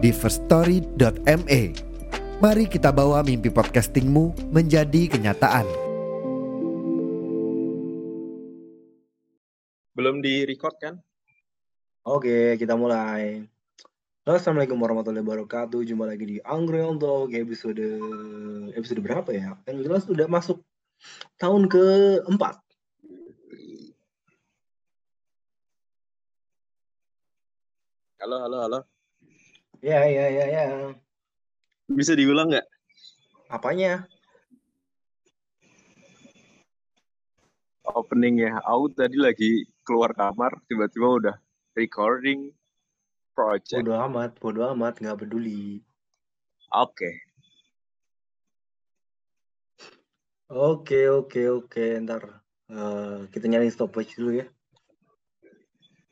di firststory.me. Mari kita bawa mimpi podcastingmu menjadi kenyataan. Belum di record kan? Oke, kita mulai. Halo, Assalamualaikum warahmatullahi wabarakatuh. Jumpa lagi di Angry untuk episode episode berapa ya? Yang jelas udah masuk tahun keempat. Halo, halo, halo. Ya, ya, ya, ya. Bisa diulang nggak? Apanya? Opening ya. Aku tadi lagi keluar kamar, tiba-tiba udah recording project. Bodo amat, bodo amat, nggak peduli. Oke. Oke, oke, oke. Ntar eh, kita nyari stopwatch dulu ya.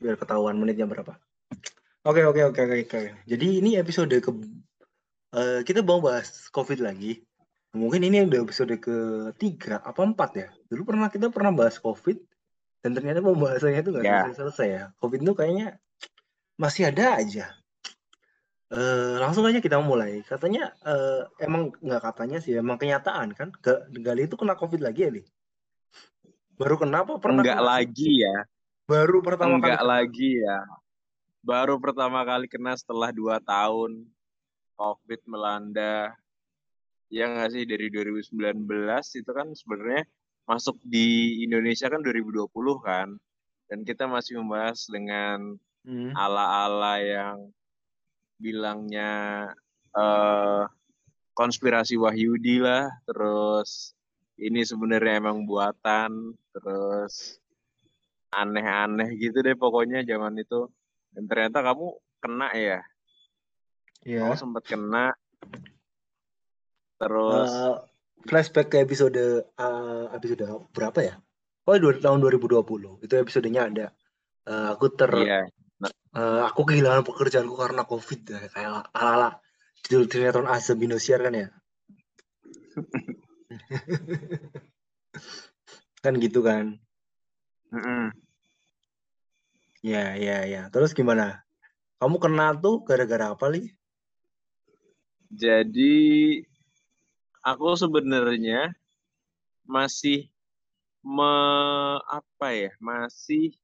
Biar ketahuan menitnya berapa. Oke, oke, oke, oke, oke. Jadi ini episode ke eh, kita mau bahas COVID lagi. Mungkin ini udah episode ketiga apa empat ya. Dulu pernah kita pernah bahas COVID dan ternyata pembahasannya itu nggak Ya. selesai-selesai ya. COVID itu kayaknya masih ada aja. Eh, langsung aja kita mulai. Katanya eh, emang nggak katanya sih, emang kenyataan kan. Ga- Gali itu kena COVID lagi ya, Li? Baru kenapa pernah Enggak kena lagi ya. Baru pertama Enggak kali lagi ya. Baru pertama kali kena setelah dua tahun COVID melanda. Ya nggak sih dari 2019 itu kan sebenarnya masuk di Indonesia kan 2020 kan. Dan kita masih membahas dengan Hmm. ala-ala yang bilangnya eh konspirasi Wahyudi lah, terus ini sebenarnya emang buatan, terus aneh-aneh gitu deh pokoknya zaman itu. Dan ternyata kamu kena ya, Ya. kamu sempat kena, terus Eh, flashback ke episode eh, episode berapa ya? Oh, dua, tahun 2020. Itu episodenya ada. Eh, aku ter iya, eh, aku kehilangan pekerjaanku karena COVID ya. kayak ala-ala judul sinetron Azam Indosiar kan ya. kan gitu kan. mm-mm. Ya, ya, ya. Terus gimana? Kamu kena tuh gara-gara apa, Li? Jadi aku sebenarnya masih me apa ya masih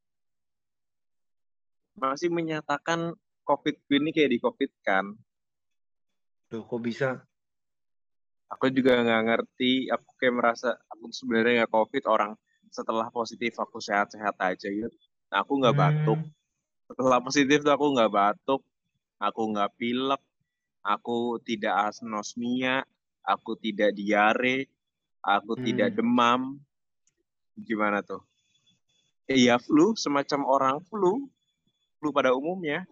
masih menyatakan COVID ini kayak di COVID kan. Loh, kok bisa? Aku juga nggak ngerti. Aku kayak merasa aku tuh sebenarnya nggak COVID orang setelah positif aku sehat-sehat aja gitu. Aku nggak batuk. Hmm, Setelah positif tuh aku nggak batuk, aku nggak pilek, aku tidak anosmia, aku tidak diare, aku tidak hmm. demam. Gimana tuh? Iya flu, semacam orang flu, flu pada umumnya.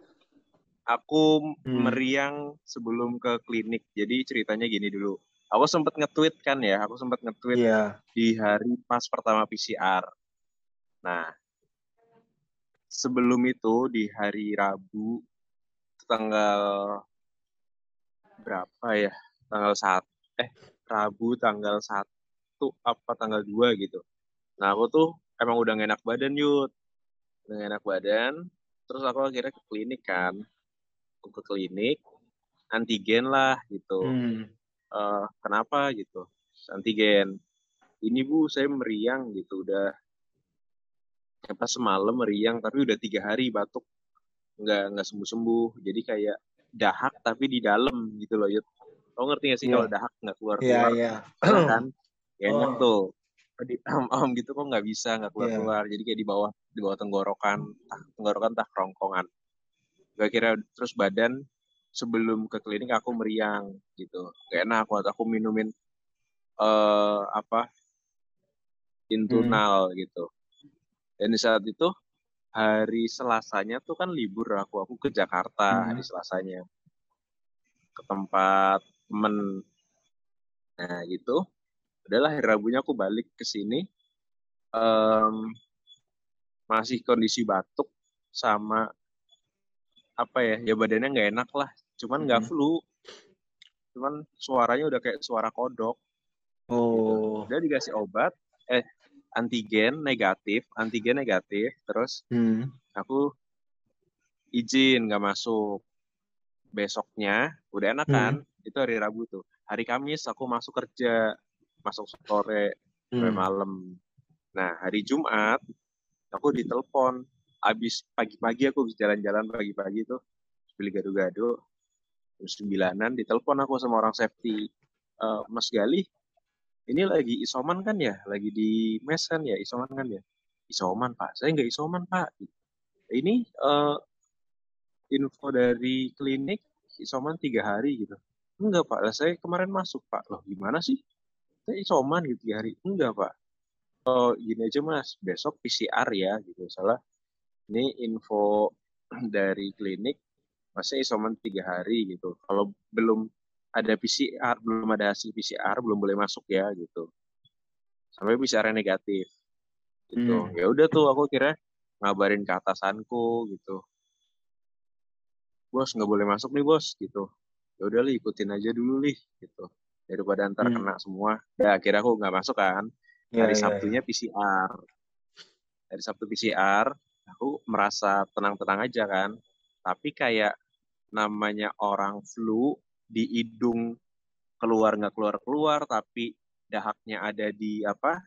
Aku Hmm. meriang sebelum ke klinik. Jadi ceritanya gini dulu. Aku sempat nge-tweet kan ya, aku sempat nge-tweet Iya. di hari pas pertama PCR. Nah, sebelum itu di hari Rabu tanggal berapa ya? Tanggal 1 eh Rabu tanggal 1 apa tanggal 2 gitu. Nah, aku tuh emang udah enak badan, Yud. Udah enak badan. Terus aku akhirnya ke klinik kan. Aku ke klinik, antigen lah gitu. Hmm. Eh, kenapa gitu? Antigen. Ini Bu, saya meriang gitu. Udah apa semalam meriang, tapi udah tiga hari batuk. Nggak, nggak sembuh-sembuh. Jadi kayak dahak tapi di dalam gitu loh, Yud. Kau ngerti gak sih Iya. kalau dahak nggak Iya, keluar-keluar? iya. Enak kan? Ya enak Oh, tuh. Di am gitu kok nggak bisa, nggak iya. keluar-keluar. Jadi kayak di bawah di bawah tenggorokan, tah tenggorokan tah kerongkongan. Gue kira terus badan sebelum ke klinik aku meriang gitu. Gak enak buat aku minumin eh apa Hmm. intunal gitu. Dan di saat itu hari Selasanya tuh kan libur aku, aku ke Jakarta hari Hmm. Selasanya. ke tempat temen nah gitu udahlah hari Rabunya aku balik ke sini um, masih kondisi batuk sama apa ya ya badannya nggak enak lah cuman nggak Hmm. flu cuman suaranya udah kayak suara kodok Oh. udah dikasih obat eh antigen negatif antigen negatif terus Hmm. aku izin nggak masuk besoknya udah enak Hmm. kan itu hari Rabu tuh hari Kamis aku masuk kerja masuk sore sampai Hmm. malam nah hari Jumat aku ditelepon abis pagi-pagi aku jalan-jalan pagi-pagi tuh beli gado-gado jam sembilanan ditelepon aku sama orang safety "Eh, Mas Gali ini lagi isoman kan ya? Lagi di mes kan ya? Isoman kan ya? Isoman pak. Saya nggak isoman pak. Ini eh, info dari klinik isoman tiga hari gitu. Enggak pak. Lah saya kemarin masuk pak. Loh gimana sih? Saya isoman gitu tiga hari. Enggak pak. Oh gini aja mas. Besok PCR ya gitu. Salah. Ini info dari klinik. Masnya isoman tiga hari gitu. Kalau belum ada PCR belum ada hasil PCR belum boleh masuk ya gitu. Sampai PCR negatif gitu. Hmm. ya udah tuh aku kira ngabarin ke atasanku gitu. Bos nggak boleh masuk nih bos gitu. Ya udah li ikutin aja dulu li gitu. Daripada ntar Hmm. kena semua. Ya akhirnya aku nggak masuk kan. Ya, hari ya, Sabtunya PCR hari Sabtu PCR aku merasa tenang-tenang aja kan. Tapi kayak namanya orang flu di hidung keluar nggak keluar keluar tapi dahaknya ada di apa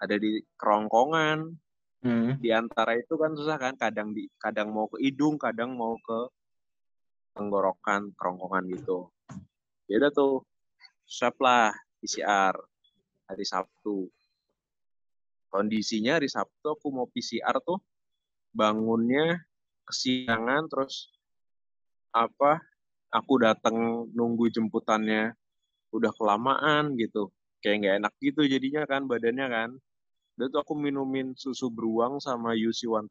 ada di kerongkongan. Hmm. di antara itu kan susah kan kadang di kadang mau ke hidung kadang mau ke tenggorokan kerongkongan gitu ya udah tuh swab lah PCR hari Sabtu kondisinya hari Sabtu aku mau PCR tuh bangunnya kesiangan terus apa aku datang nunggu jemputannya udah kelamaan gitu. Kayak nggak enak gitu jadinya kan badannya kan. Udah tuh aku minumin susu beruang sama UC 1000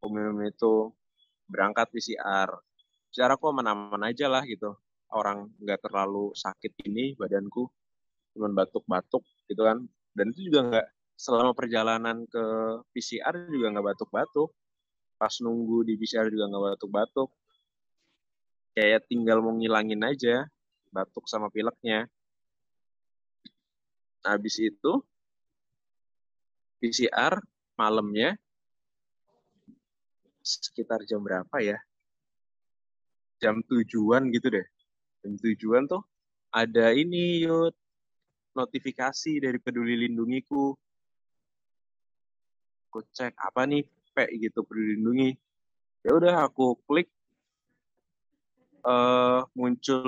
aku minum itu berangkat PCR PCR aku aman-aman aja lah gitu. Orang nggak terlalu sakit ini badanku cuman batuk-batuk gitu kan. Dan itu juga nggak selama perjalanan ke PCR juga nggak batuk-batuk. Pas nunggu di PCR juga nggak batuk-batuk kayak tinggal mau ngilangin aja batuk sama pileknya. Habis itu PCR malamnya sekitar jam berapa ya? Jam tujuan gitu deh. Jam tujuan tuh ada ini yud notifikasi dari peduli lindungiku. Aku cek apa nih P? gitu peduli lindungi. Ya udah aku klik eh muncul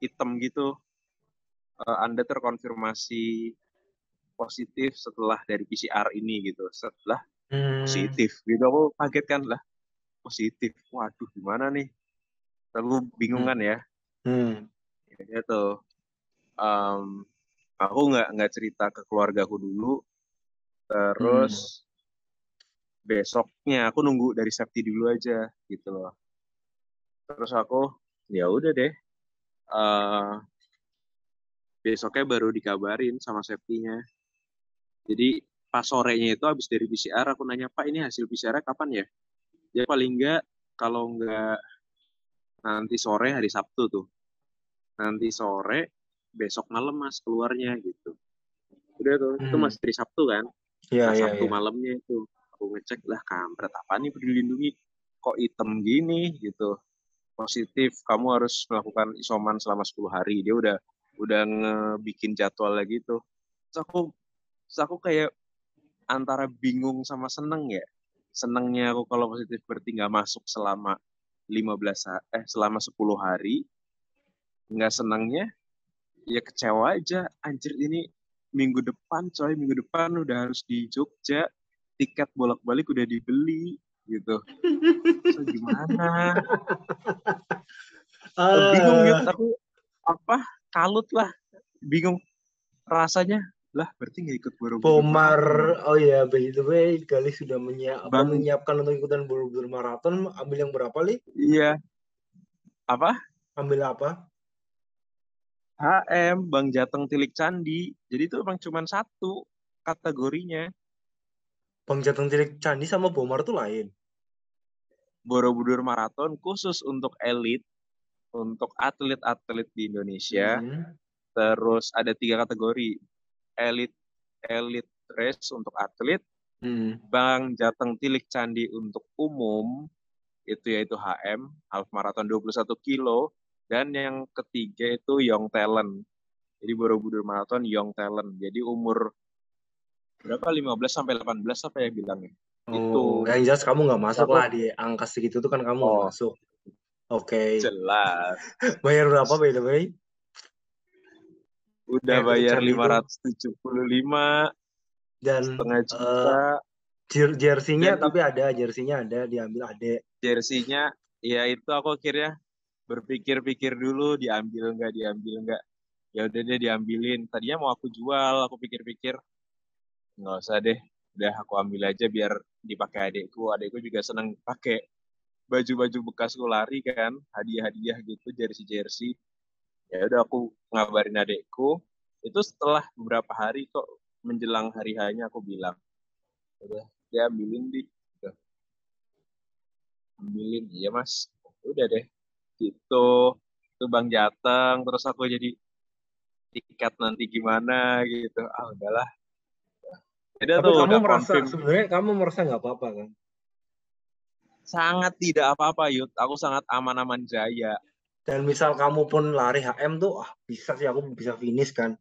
hitam gitu Eh, anda terkonfirmasi positif setelah dari PCR ini gitu setelah Hmm. positif gitu. Aku kaget kan lah positif. Waduh gimana nih? Aku bingung kan ya. Hmm. ya tuh Em, aku nggak nggak cerita ke keluargaku dulu. Terus besoknya aku nunggu dari safety dulu aja gitu loh. Terus aku ya udah deh. Eh besoknya baru dikabarin sama safety-nya. Jadi pas sorenya itu habis dari PCR aku nanya pak ini hasil PCR kapan ya? Ya paling nggak kalau nggak nanti sore hari Sabtu tuh. Nanti sore besok malam mas keluarnya gitu. Udah tuh itu Hmm. masih hari Sabtu kan? Ya, nah, ya, Sabtu ya. malamnya itu. Aku ngecek lah kampret apa nih peduli lindungi? Kok hitam gini? Gitu positif kamu harus melakukan isoman selama 10 hari. Dia udah udah ngebikin jadwal lagi tuh terus aku terus aku kayak antara bingung sama seneng ya. Senengnya aku kalau positif berarti nggak masuk selama 15 ha- eh selama 10 hari. Nggak senengnya ya kecewa aja. Anjir ini minggu depan coy. Minggu depan udah harus di Jogja. Tiket bolak-balik udah dibeli gitu so, gimana Ah, bingung gitu aku apa kalut lah bingung rasanya lah berarti nggak ikut Borobudur Pomar, oh ya, by the way, Gali sudah menyiap, Bang. menyiapkan untuk ikutan Borobudur Marathon. Ambil yang berapa, Li? iya Apa? Ambil apa? HM, Bang Jateng Tilik Candi. Jadi itu emang cuma satu kategorinya. Bang Jateng Tilik Candi sama Bomar tuh lain. Borobudur Marathon khusus untuk elit, untuk atlet-atlet di Indonesia. Hmm. Terus ada tiga kategori. Elit, elit race untuk atlet, Hmm. Bang Jateng Tilik Candi untuk umum, itu yaitu HM, Half Marathon 21 kilo, dan yang ketiga itu Young Talent. Jadi Borobudur Marathon Young Talent. Jadi umur berapa 15 sampai 18 apa ya bilangnya? Oh, Itu. yang jelas kamu nggak masuk lah di angka segitu tuh kan kamu nggak Oh. masuk. Oke. Jelas. Bayar berapa by the way? Udah Eh, bayar Candi itu. 575 Dan setengah juta. jer- jersinya Dan- tapi ada, jersinya ada diambil adek. Jersinya ya itu aku akhirnya berpikir-pikir dulu diambil nggak diambil nggak. Ya udah deh diambilin. Tadinya mau aku jual, aku pikir-pikir nggak usah deh. Udah aku ambil aja biar dipakai adekku. Adekku juga seneng pakai baju-baju bekasku lari kan, hadiah-hadiah gitu, jersey-jersey. Ya udah aku ngabarin adekku. Itu setelah beberapa hari kok menjelang hari hanya aku bilang, udah dia ambilin di, udah. ambilin, iya mas, udah deh, gitu. Itu Bang Jateng, terus aku jadi tiket nanti gimana gitu. Ah udahlah. Jadi Tapi tuh kamu udah merasa sebenarnya kamu merasa nggak apa-apa kan? sangat tidak apa-apa Yud. Aku sangat aman-aman jaya. Dan misal kamu pun lari HM tuh, ah bisa sih aku bisa finish kan?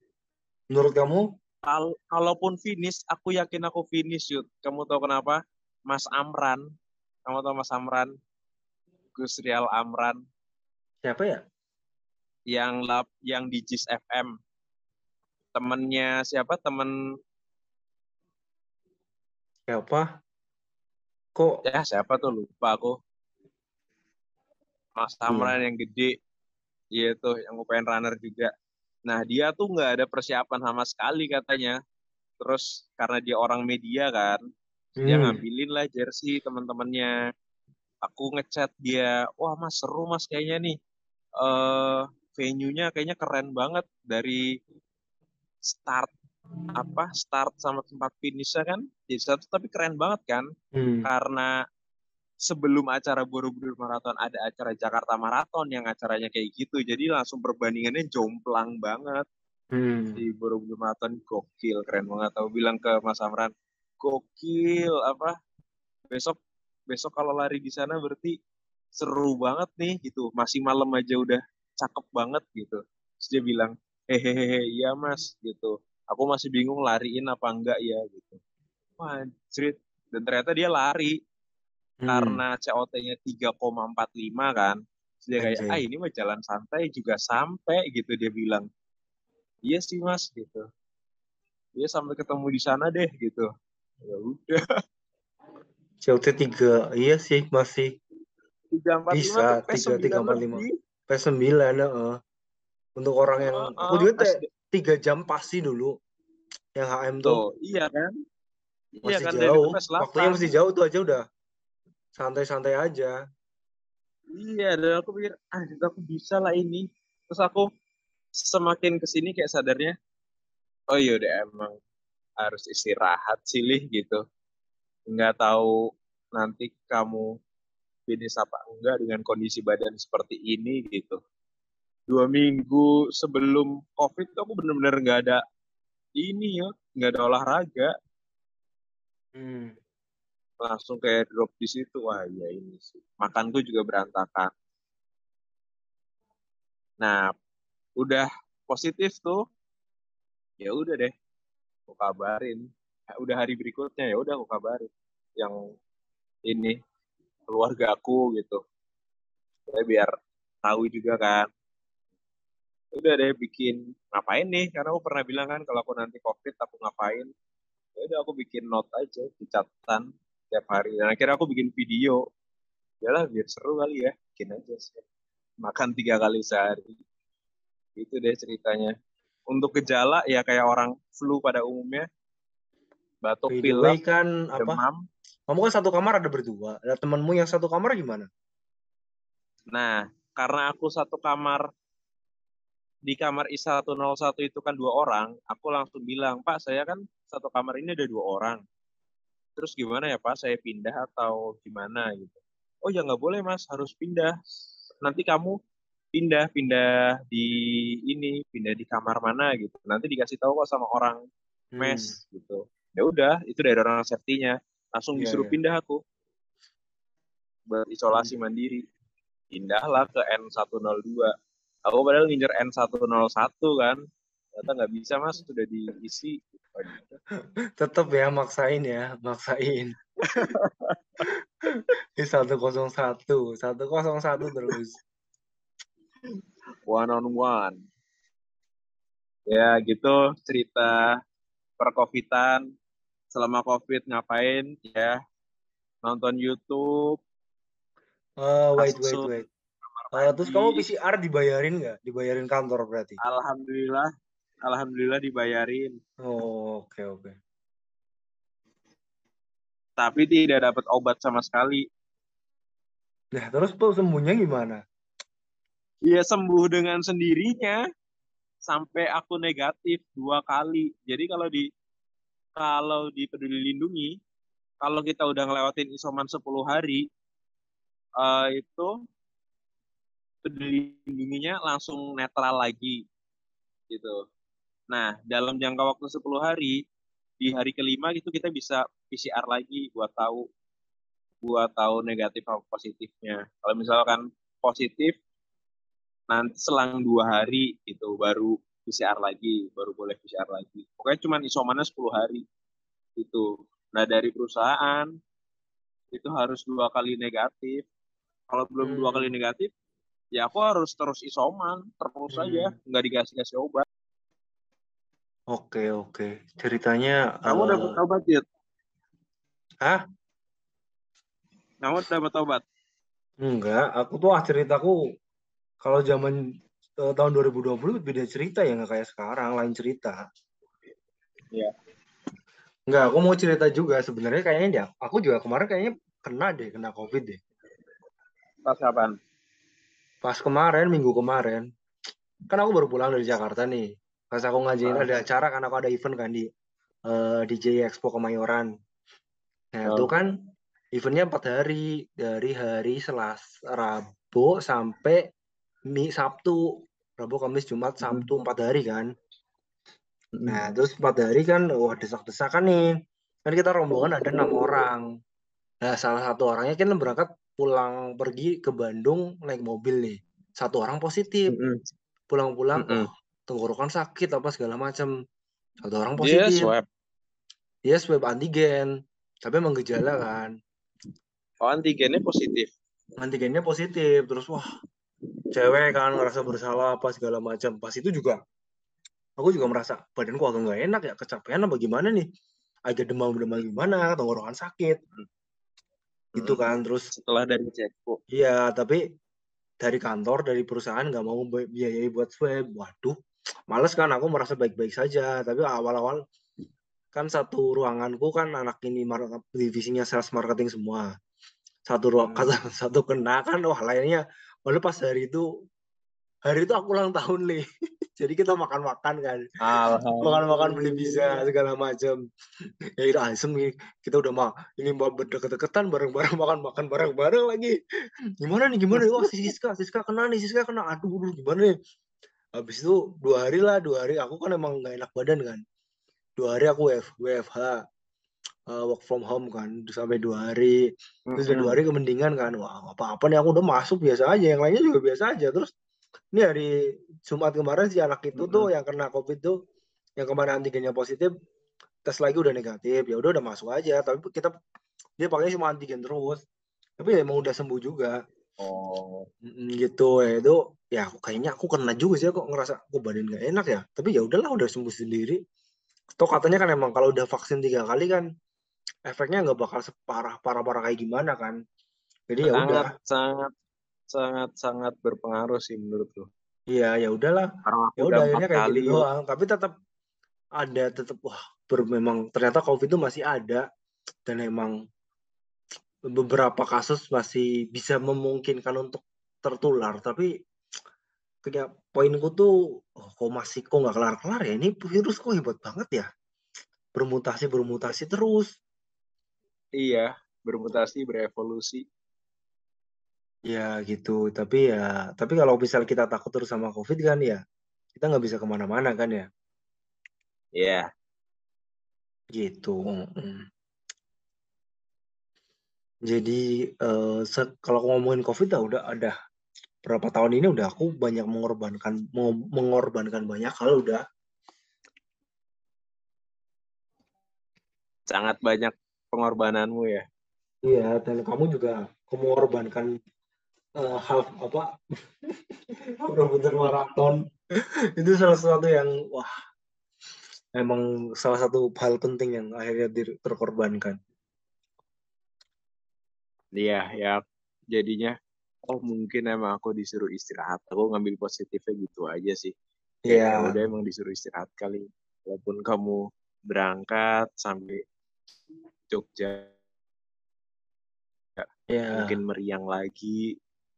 Menurut kamu? Kal kalaupun finish, aku yakin aku finish Yud. Kamu tahu kenapa? Mas Amran. Kamu tahu Mas Amran? Gus Rial Amran Siapa ya? yang lap yang di JIS FM. Temennya siapa? Temen Siapa? Kok ya siapa tuh lupa aku. Mas Amran yang gede. Iya tuh yang UPN runner juga. Nah dia tuh nggak ada persiapan sama sekali katanya. Terus karena dia orang media kan, dia Hmm. ngambilin lah jersey teman-temannya. Aku ngechat dia, wah mas seru mas kayaknya nih. eh venue-nya kayaknya keren banget dari start apa start sama tempat finishnya kan jadi satu tapi keren banget kan? Hmm. karena sebelum acara Borobudur Marathon ada acara Jakarta Marathon yang acaranya kayak gitu jadi langsung perbandingannya jomplang banget. Hmm. di Borobudur Marathon gokil keren banget. Aku bilang ke Mas Amran gokil apa besok besok kalau lari di sana berarti seru banget nih gitu. Masih malam aja udah cakep banget gitu. Terus dia bilang hehehe iya mas gitu aku masih bingung lariin apa enggak ya gitu wah dan ternyata dia lari Hmm. karena COT-nya 3,45 kan Terus dia kayak Anjay. ah ini mah jalan santai juga sampai gitu dia bilang iya sih mas gitu dia sampai ketemu di sana deh gitu ya udah COT 3. Iya sih masih tiga empat Bisa, tiga- tiga empat lima. P9 heeh. Untuk orang yang aku juga te- tiga jam pasti dulu. Yang HM tuh. Tuh iya kan? Iya masih kan dari jauh. PS8. Waktunya masih jauh tuh aja udah. Santai-santai aja. iya dan aku pikir ah itu aku bisa lah ini. Terus aku semakin ke sini kayak sadarnya oh iya udah emang harus istirahat sih Lih, gitu. Nggak tahu nanti kamu finish apa enggak dengan kondisi badan seperti ini gitu dua minggu sebelum covid tuh aku bener-bener nggak ada ini ya nggak ada olahraga. Hmm. langsung kayak drop di situ. Wah ya ini sih. Makanku juga berantakan. Nah udah positif tuh. Ya udah deh aku kabarin. Udah hari berikutnya ya udah aku kabarin yang ini keluarga aku gitu. Saya biar tahu juga kan udah deh bikin ngapain nih? Karena aku pernah bilang kan kalau aku nanti covid aku ngapain? Ya udah aku bikin note aja di catatan tiap hari. Dan akhirnya aku bikin video. Ya biar seru kali ya. Bikin aja sih. Makan tiga kali sehari. Itu deh ceritanya. Untuk gejala ya kayak orang flu pada umumnya. Batuk pilek kan apa? demam. Kamu kan satu kamar ada berdua. Ada temanmu yang satu kamar gimana? nah karena aku satu kamar di kamar I101 itu kan dua orang, aku langsung bilang, Pak, saya kan satu kamar ini ada dua orang. Terus gimana ya Pak, saya pindah atau gimana gitu. Oh ya nggak boleh Mas, harus pindah. Nanti kamu pindah, pindah di ini, pindah di kamar mana gitu. Nanti dikasih tahu kok sama orang Hmm. mes gitu. Ya udah, itu dari orang safety-nya. Langsung Iya, disuruh iya. pindah aku. Berisolasi Hmm. mandiri. Pindahlah ke N102. Aku padahal ngincer N101 kan. Ternyata nggak bisa mas, sudah diisi. Tetep ya maksain ya, maksain. Di 101, 101 terus. One on one. Ya gitu cerita percovidan. Selama covid ngapain ya? Nonton YouTube. Eh, wait, wait, wait. Eh, terus kamu. PCR dibayarin nggak? Dibayarin kantor berarti? Alhamdulillah, alhamdulillah dibayarin. Oh, oke, oke. Tapi tidak dapat obat sama sekali. Nah, terus tuh sembuhnya gimana? Iya sembuh dengan sendirinya sampai aku negatif dua kali. Jadi kalau di kalau di Peduli Lindungi, kalau kita udah ngelewatin isoman 10 hari, eh, itu Peduli Lindunginya langsung netral lagi gitu. Nah, dalam jangka waktu 10 hari, di hari kelima itu kita bisa PCR lagi buat tahu buat tahu negatif atau positifnya. Kalau misalkan positif, nanti selang dua hari itu baru PCR lagi, baru boleh PCR lagi. Pokoknya cuma isomannya 10 hari itu. Nah dari perusahaan itu harus dua kali negatif. Kalau belum dua Hmm. kali negatif, ya aku harus terus isoman, terus Hmm. aja, nggak dikasih kasih obat. Oke, oke. Ceritanya Kamu eh, dapat obat ya? Hah? Kamu dapat obat? Enggak, aku tuh ah ceritaku kalau zaman eh, tahun 2020 beda cerita ya nggak kayak sekarang, lain cerita. Iya. Enggak, aku mau cerita juga sebenarnya kayaknya ya, aku juga kemarin kayaknya kena deh, kena COVID deh. Pas kapan? Pas kemarin, minggu kemarin, kan aku baru pulang dari Jakarta nih. Pas aku ngajain Ah. ada acara kan aku ada event kan di eh, DJ Expo Kemayoran. Nah, Oh. itu kan eventnya empat hari dari hari Selasa, Rabu sampai Mi Sabtu, Rabu, Kamis, Jumat, Sabtu empat hari kan. Nah, terus empat hari kan, wah desak-desakan nih. Kan kita rombongan ada enam orang. Nah, salah satu orangnya kan berangkat pulang pergi ke Bandung naik mobil nih. Satu orang positif. Pulang-pulang, Mm-mm. oh, tenggorokan sakit apa segala macam. Satu orang Dia positif. swab. Dia swab antigen. Tapi emang gejala kan. Oh antigennya positif. Antigennya positif. Terus wah, cewek kan ngerasa bersalah apa segala macam. Pas itu juga aku juga merasa badanku agak nggak enak ya, kecapean apa gimana nih. Agak demam-demam gimana, tenggorokan sakit. Gitu Hmm. kan. Terus Setelah dari cekpo. Iya, tapi dari kantor, dari perusahaan nggak mau bi- biayai buat swab. Waduh, males kan aku merasa baik-baik saja. Tapi awal-awal kan satu ruanganku kan anak ini divisinya sales marketing semua. Satu ruang Hmm. satu kena kan wah lainnya. Lalu pas hari itu hari itu aku ulang tahun nih. Jadi kita makan-makan kan. Makan-makan beli pizza segala macam. Ya itu asem nih. Kita udah mah ini mau berdeket-deketan bareng-bareng makan-makan bareng-bareng lagi. Gimana nih gimana? Wah si Siska, Siska kena nih, Siska kena. Aduh, aduh gimana nih? Habis itu dua hari lah, dua hari. Aku kan emang nggak enak badan kan. Dua hari aku WF, WFH, uh, work from home kan, sampai dua hari. Terus udah dua hari kemendingan kan. Wah apa-apa nih aku udah masuk biasa aja. Yang lainnya juga biasa aja. Terus ini hari Jumat kemarin si anak itu tuh yang kena COVID tuh, yang kemarin antigennya positif, tes lagi udah negatif. Ya udah udah masuk aja. Tapi kita dia pakainya cuma antigen terus. Tapi ya emang udah sembuh juga. Oh. Mm, gitu ya itu ya aku kayaknya aku kena juga sih kok ngerasa aku badan gak enak ya tapi ya udahlah udah sembuh sendiri toh katanya kan emang kalau udah vaksin tiga kali kan efeknya nggak bakal separah parah parah kayak gimana kan jadi ya udah sangat sangat sangat sangat berpengaruh sih menurutku. iya ya udahlah. Ya udah akhirnya kayak kali gitu doang. Tapi tetap ada tetap wah ber, memang ternyata covid itu masih ada. Dan emang beberapa kasus masih bisa memungkinkan untuk tertular. Tapi kayak poinku tuh oh, kok masih kok nggak kelar-kelar ya? Ini virus kok hebat banget ya? Bermutasi bermutasi terus. Iya bermutasi berevolusi ya gitu. Tapi ya tapi kalau misal kita takut terus sama covid kan ya kita nggak bisa ke mana-mana kan ya? Iya. Gitu. Mm. jadi uh, kalau ngomongin covid ya udah ada berapa tahun ini udah aku banyak mengorbankan mengorbankan banyak hal udah. Sangat banyak pengorbananmu ya? Iya dan kamu juga mengorbankan uh, hal apa? Bener maraton. Itu salah satu yang wah emang salah satu hal penting yang akhirnya terkorbankan. Iya ya. Jadinya oh mungkin emang aku disuruh istirahat. Aku ngambil positifnya gitu aja sih. Iya. Yeah. udah emang disuruh istirahat kali. Walaupun kamu berangkat sampai Jogja yeah. mungkin meriang lagi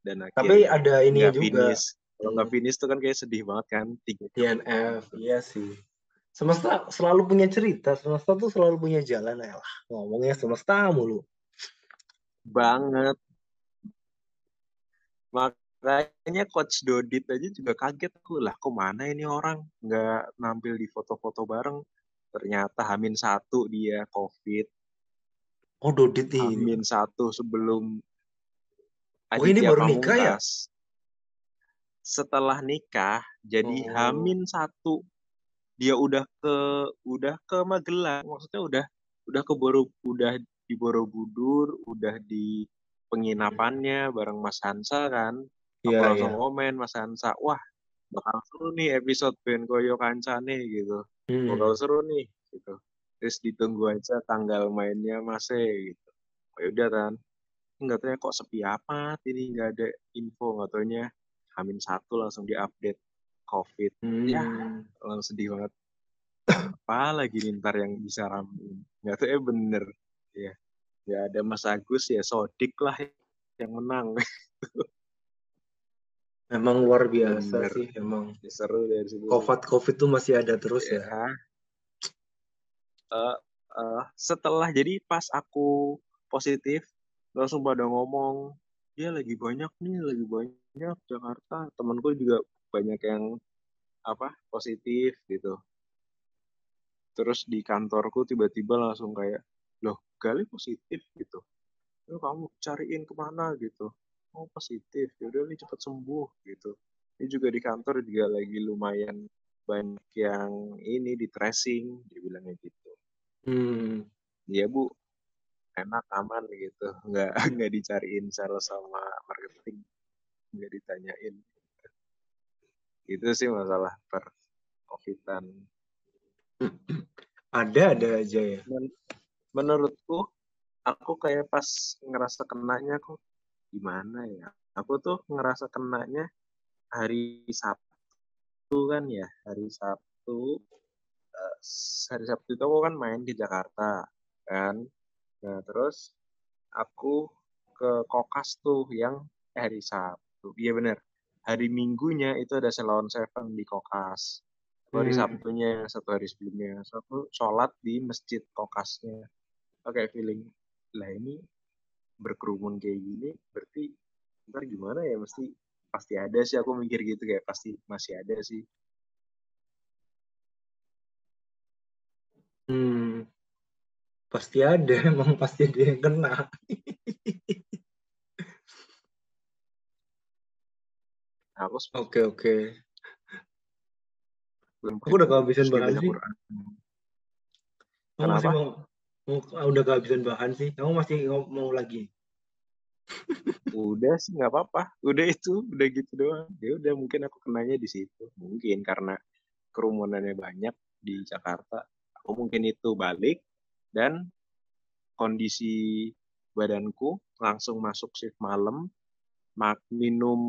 dan akhirnya tapi ada ini juga finish. kalau nggak finish tuh kan kayak sedih banget kan tiga DNF iya sih semesta selalu punya cerita semesta tuh selalu punya jalan ya lah ngomongnya semesta mulu banget Makanya coach Dodit aja juga kaget aku lah, kok mana ini orang nggak nampil di foto-foto bareng. Ternyata Hamin satu dia COVID. Oh Dodit ini. Hamin satu sebelum Oh ini baru nikah ya? Setelah nikah, jadi oh. Hamin satu dia udah ke udah ke Magelang, maksudnya udah udah ke Boro udah di Borobudur, udah di penginapannya bareng Mas Hansa kan. Aku yeah, langsung yeah. komen Mas Hansa, wah bakal seru nih episode Ben Koyo Kancane gitu. Hmm. Bakal seru nih gitu. Terus ditunggu aja tanggal mainnya Mas e gitu. Oh, udah kan. Enggak tahu kok sepi amat ini nggak ada info nggak taunya Hamin satu langsung diupdate COVID. Hmm. Ya, langsung sedih banget. Apa lagi nih ntar yang bisa ramein. Nggak tahu ya bener. Ya ya ada Mas Agus ya Sodik lah yang menang Emang luar biasa Bener. sih, emang ya, seru dari situ. Covid Covid tuh masih ada terus ya. ya. Uh, uh, setelah jadi pas aku positif langsung pada ngomong dia lagi banyak nih lagi banyak Jakarta. Temanku juga banyak yang apa positif gitu. Terus di kantorku tiba-tiba langsung kayak loh Gali positif? gitu. Ya kamu cariin ke mana? gitu. Oh positif. Ya udah nih cepat sembuh. gitu. Ini juga di kantor juga lagi lumayan banyak yang ini di tracing dia bilangnya gitu. Hmm. ya bu enak aman gitu. Nggak nggak dicariin sales sama marketing. Nggak ditanyain. Itu sih masalah per covidan. Ada ada aja ya. Menurutku aku kayak pas ngerasa kenanya kok gimana ya? Aku tuh ngerasa kenanya hari Sabtu kan ya? Hari Sabtu uh, hari Sabtu itu aku kan main di Jakarta kan nah terus aku ke Kokas tuh yang hari Sabtu. Iya bener. Hari Minggunya itu ada Selon Seven di Kokas. Hari hmm. Sabtunya satu hari sebelumnya. So, aku sholat di masjid Kokasnya. Oke feeling lah ini berkerumun kayak gini berarti ntar gimana ya? Mesti pasti ada sih. Aku mikir gitu kayak pasti masih ada sih. Hmm pasti ada emang pasti ada yang kena aku oke oke aku udah kehabisan bahan sih Kamu masih mau udah kehabisan bahan sih. Kamu masih mau lagi? udah sih nggak apa-apa. Udah itu, udah gitu doang. Ya udah mungkin aku kenanya di situ. Mungkin karena kerumunannya banyak di Jakarta. Aku mungkin itu balik dan kondisi badanku langsung masuk shift malam, mak minum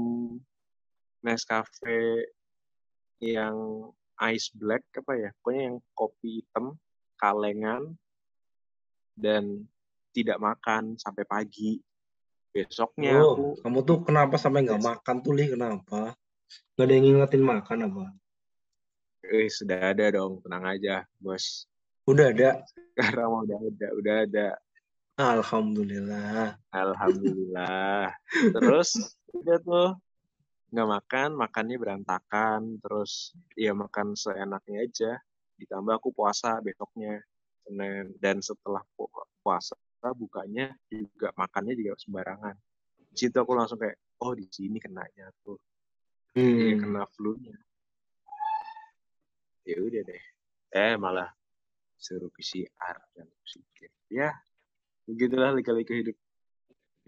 Nescafe yang ice black apa ya, pokoknya yang kopi hitam, kalengan, dan tidak makan sampai pagi. besoknya Oh, aku kamu tuh kenapa sampai nggak makan tuh, Li? Kenapa? Nggak ada yang ngingetin makan apa? eh sudah ada dong tenang aja bos Udah ada. sekarang udah ada udah ada Alhamdulillah. alhamdulillah terus udah tuh nggak makan makannya berantakan terus ya makan seenaknya aja ditambah aku puasa besoknya Senin dan setelah pu- puasa bukanya juga makannya juga sembarangan di situ aku langsung kayak oh di sini kenanya tuh Iya Hmm. kena flu-nya. Ya udah deh. Eh malah suruh PCR dan oksigen. Ya, begitulah lika-liku hidup.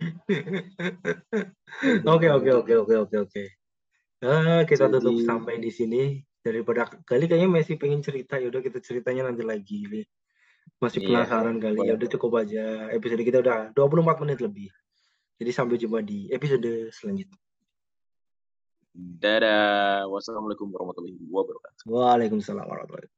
Oke, oke, oke, oke, oke, oke. Nah, kita Jadi- tutup sampai di sini. Daripada kali kayaknya masih pengen cerita, yaudah kita ceritanya nanti lagi, Li. Masih Iya, penasaran kali. boleh. Ya udah cukup aja. Episode kita udah 24 menit lebih. Jadi sampai jumpa di episode selanjutnya. Dadah. Wassalamualaikum warahmatullahi wabarakatuh. Waalaikumsalam warahmatullahi wabarakatuh.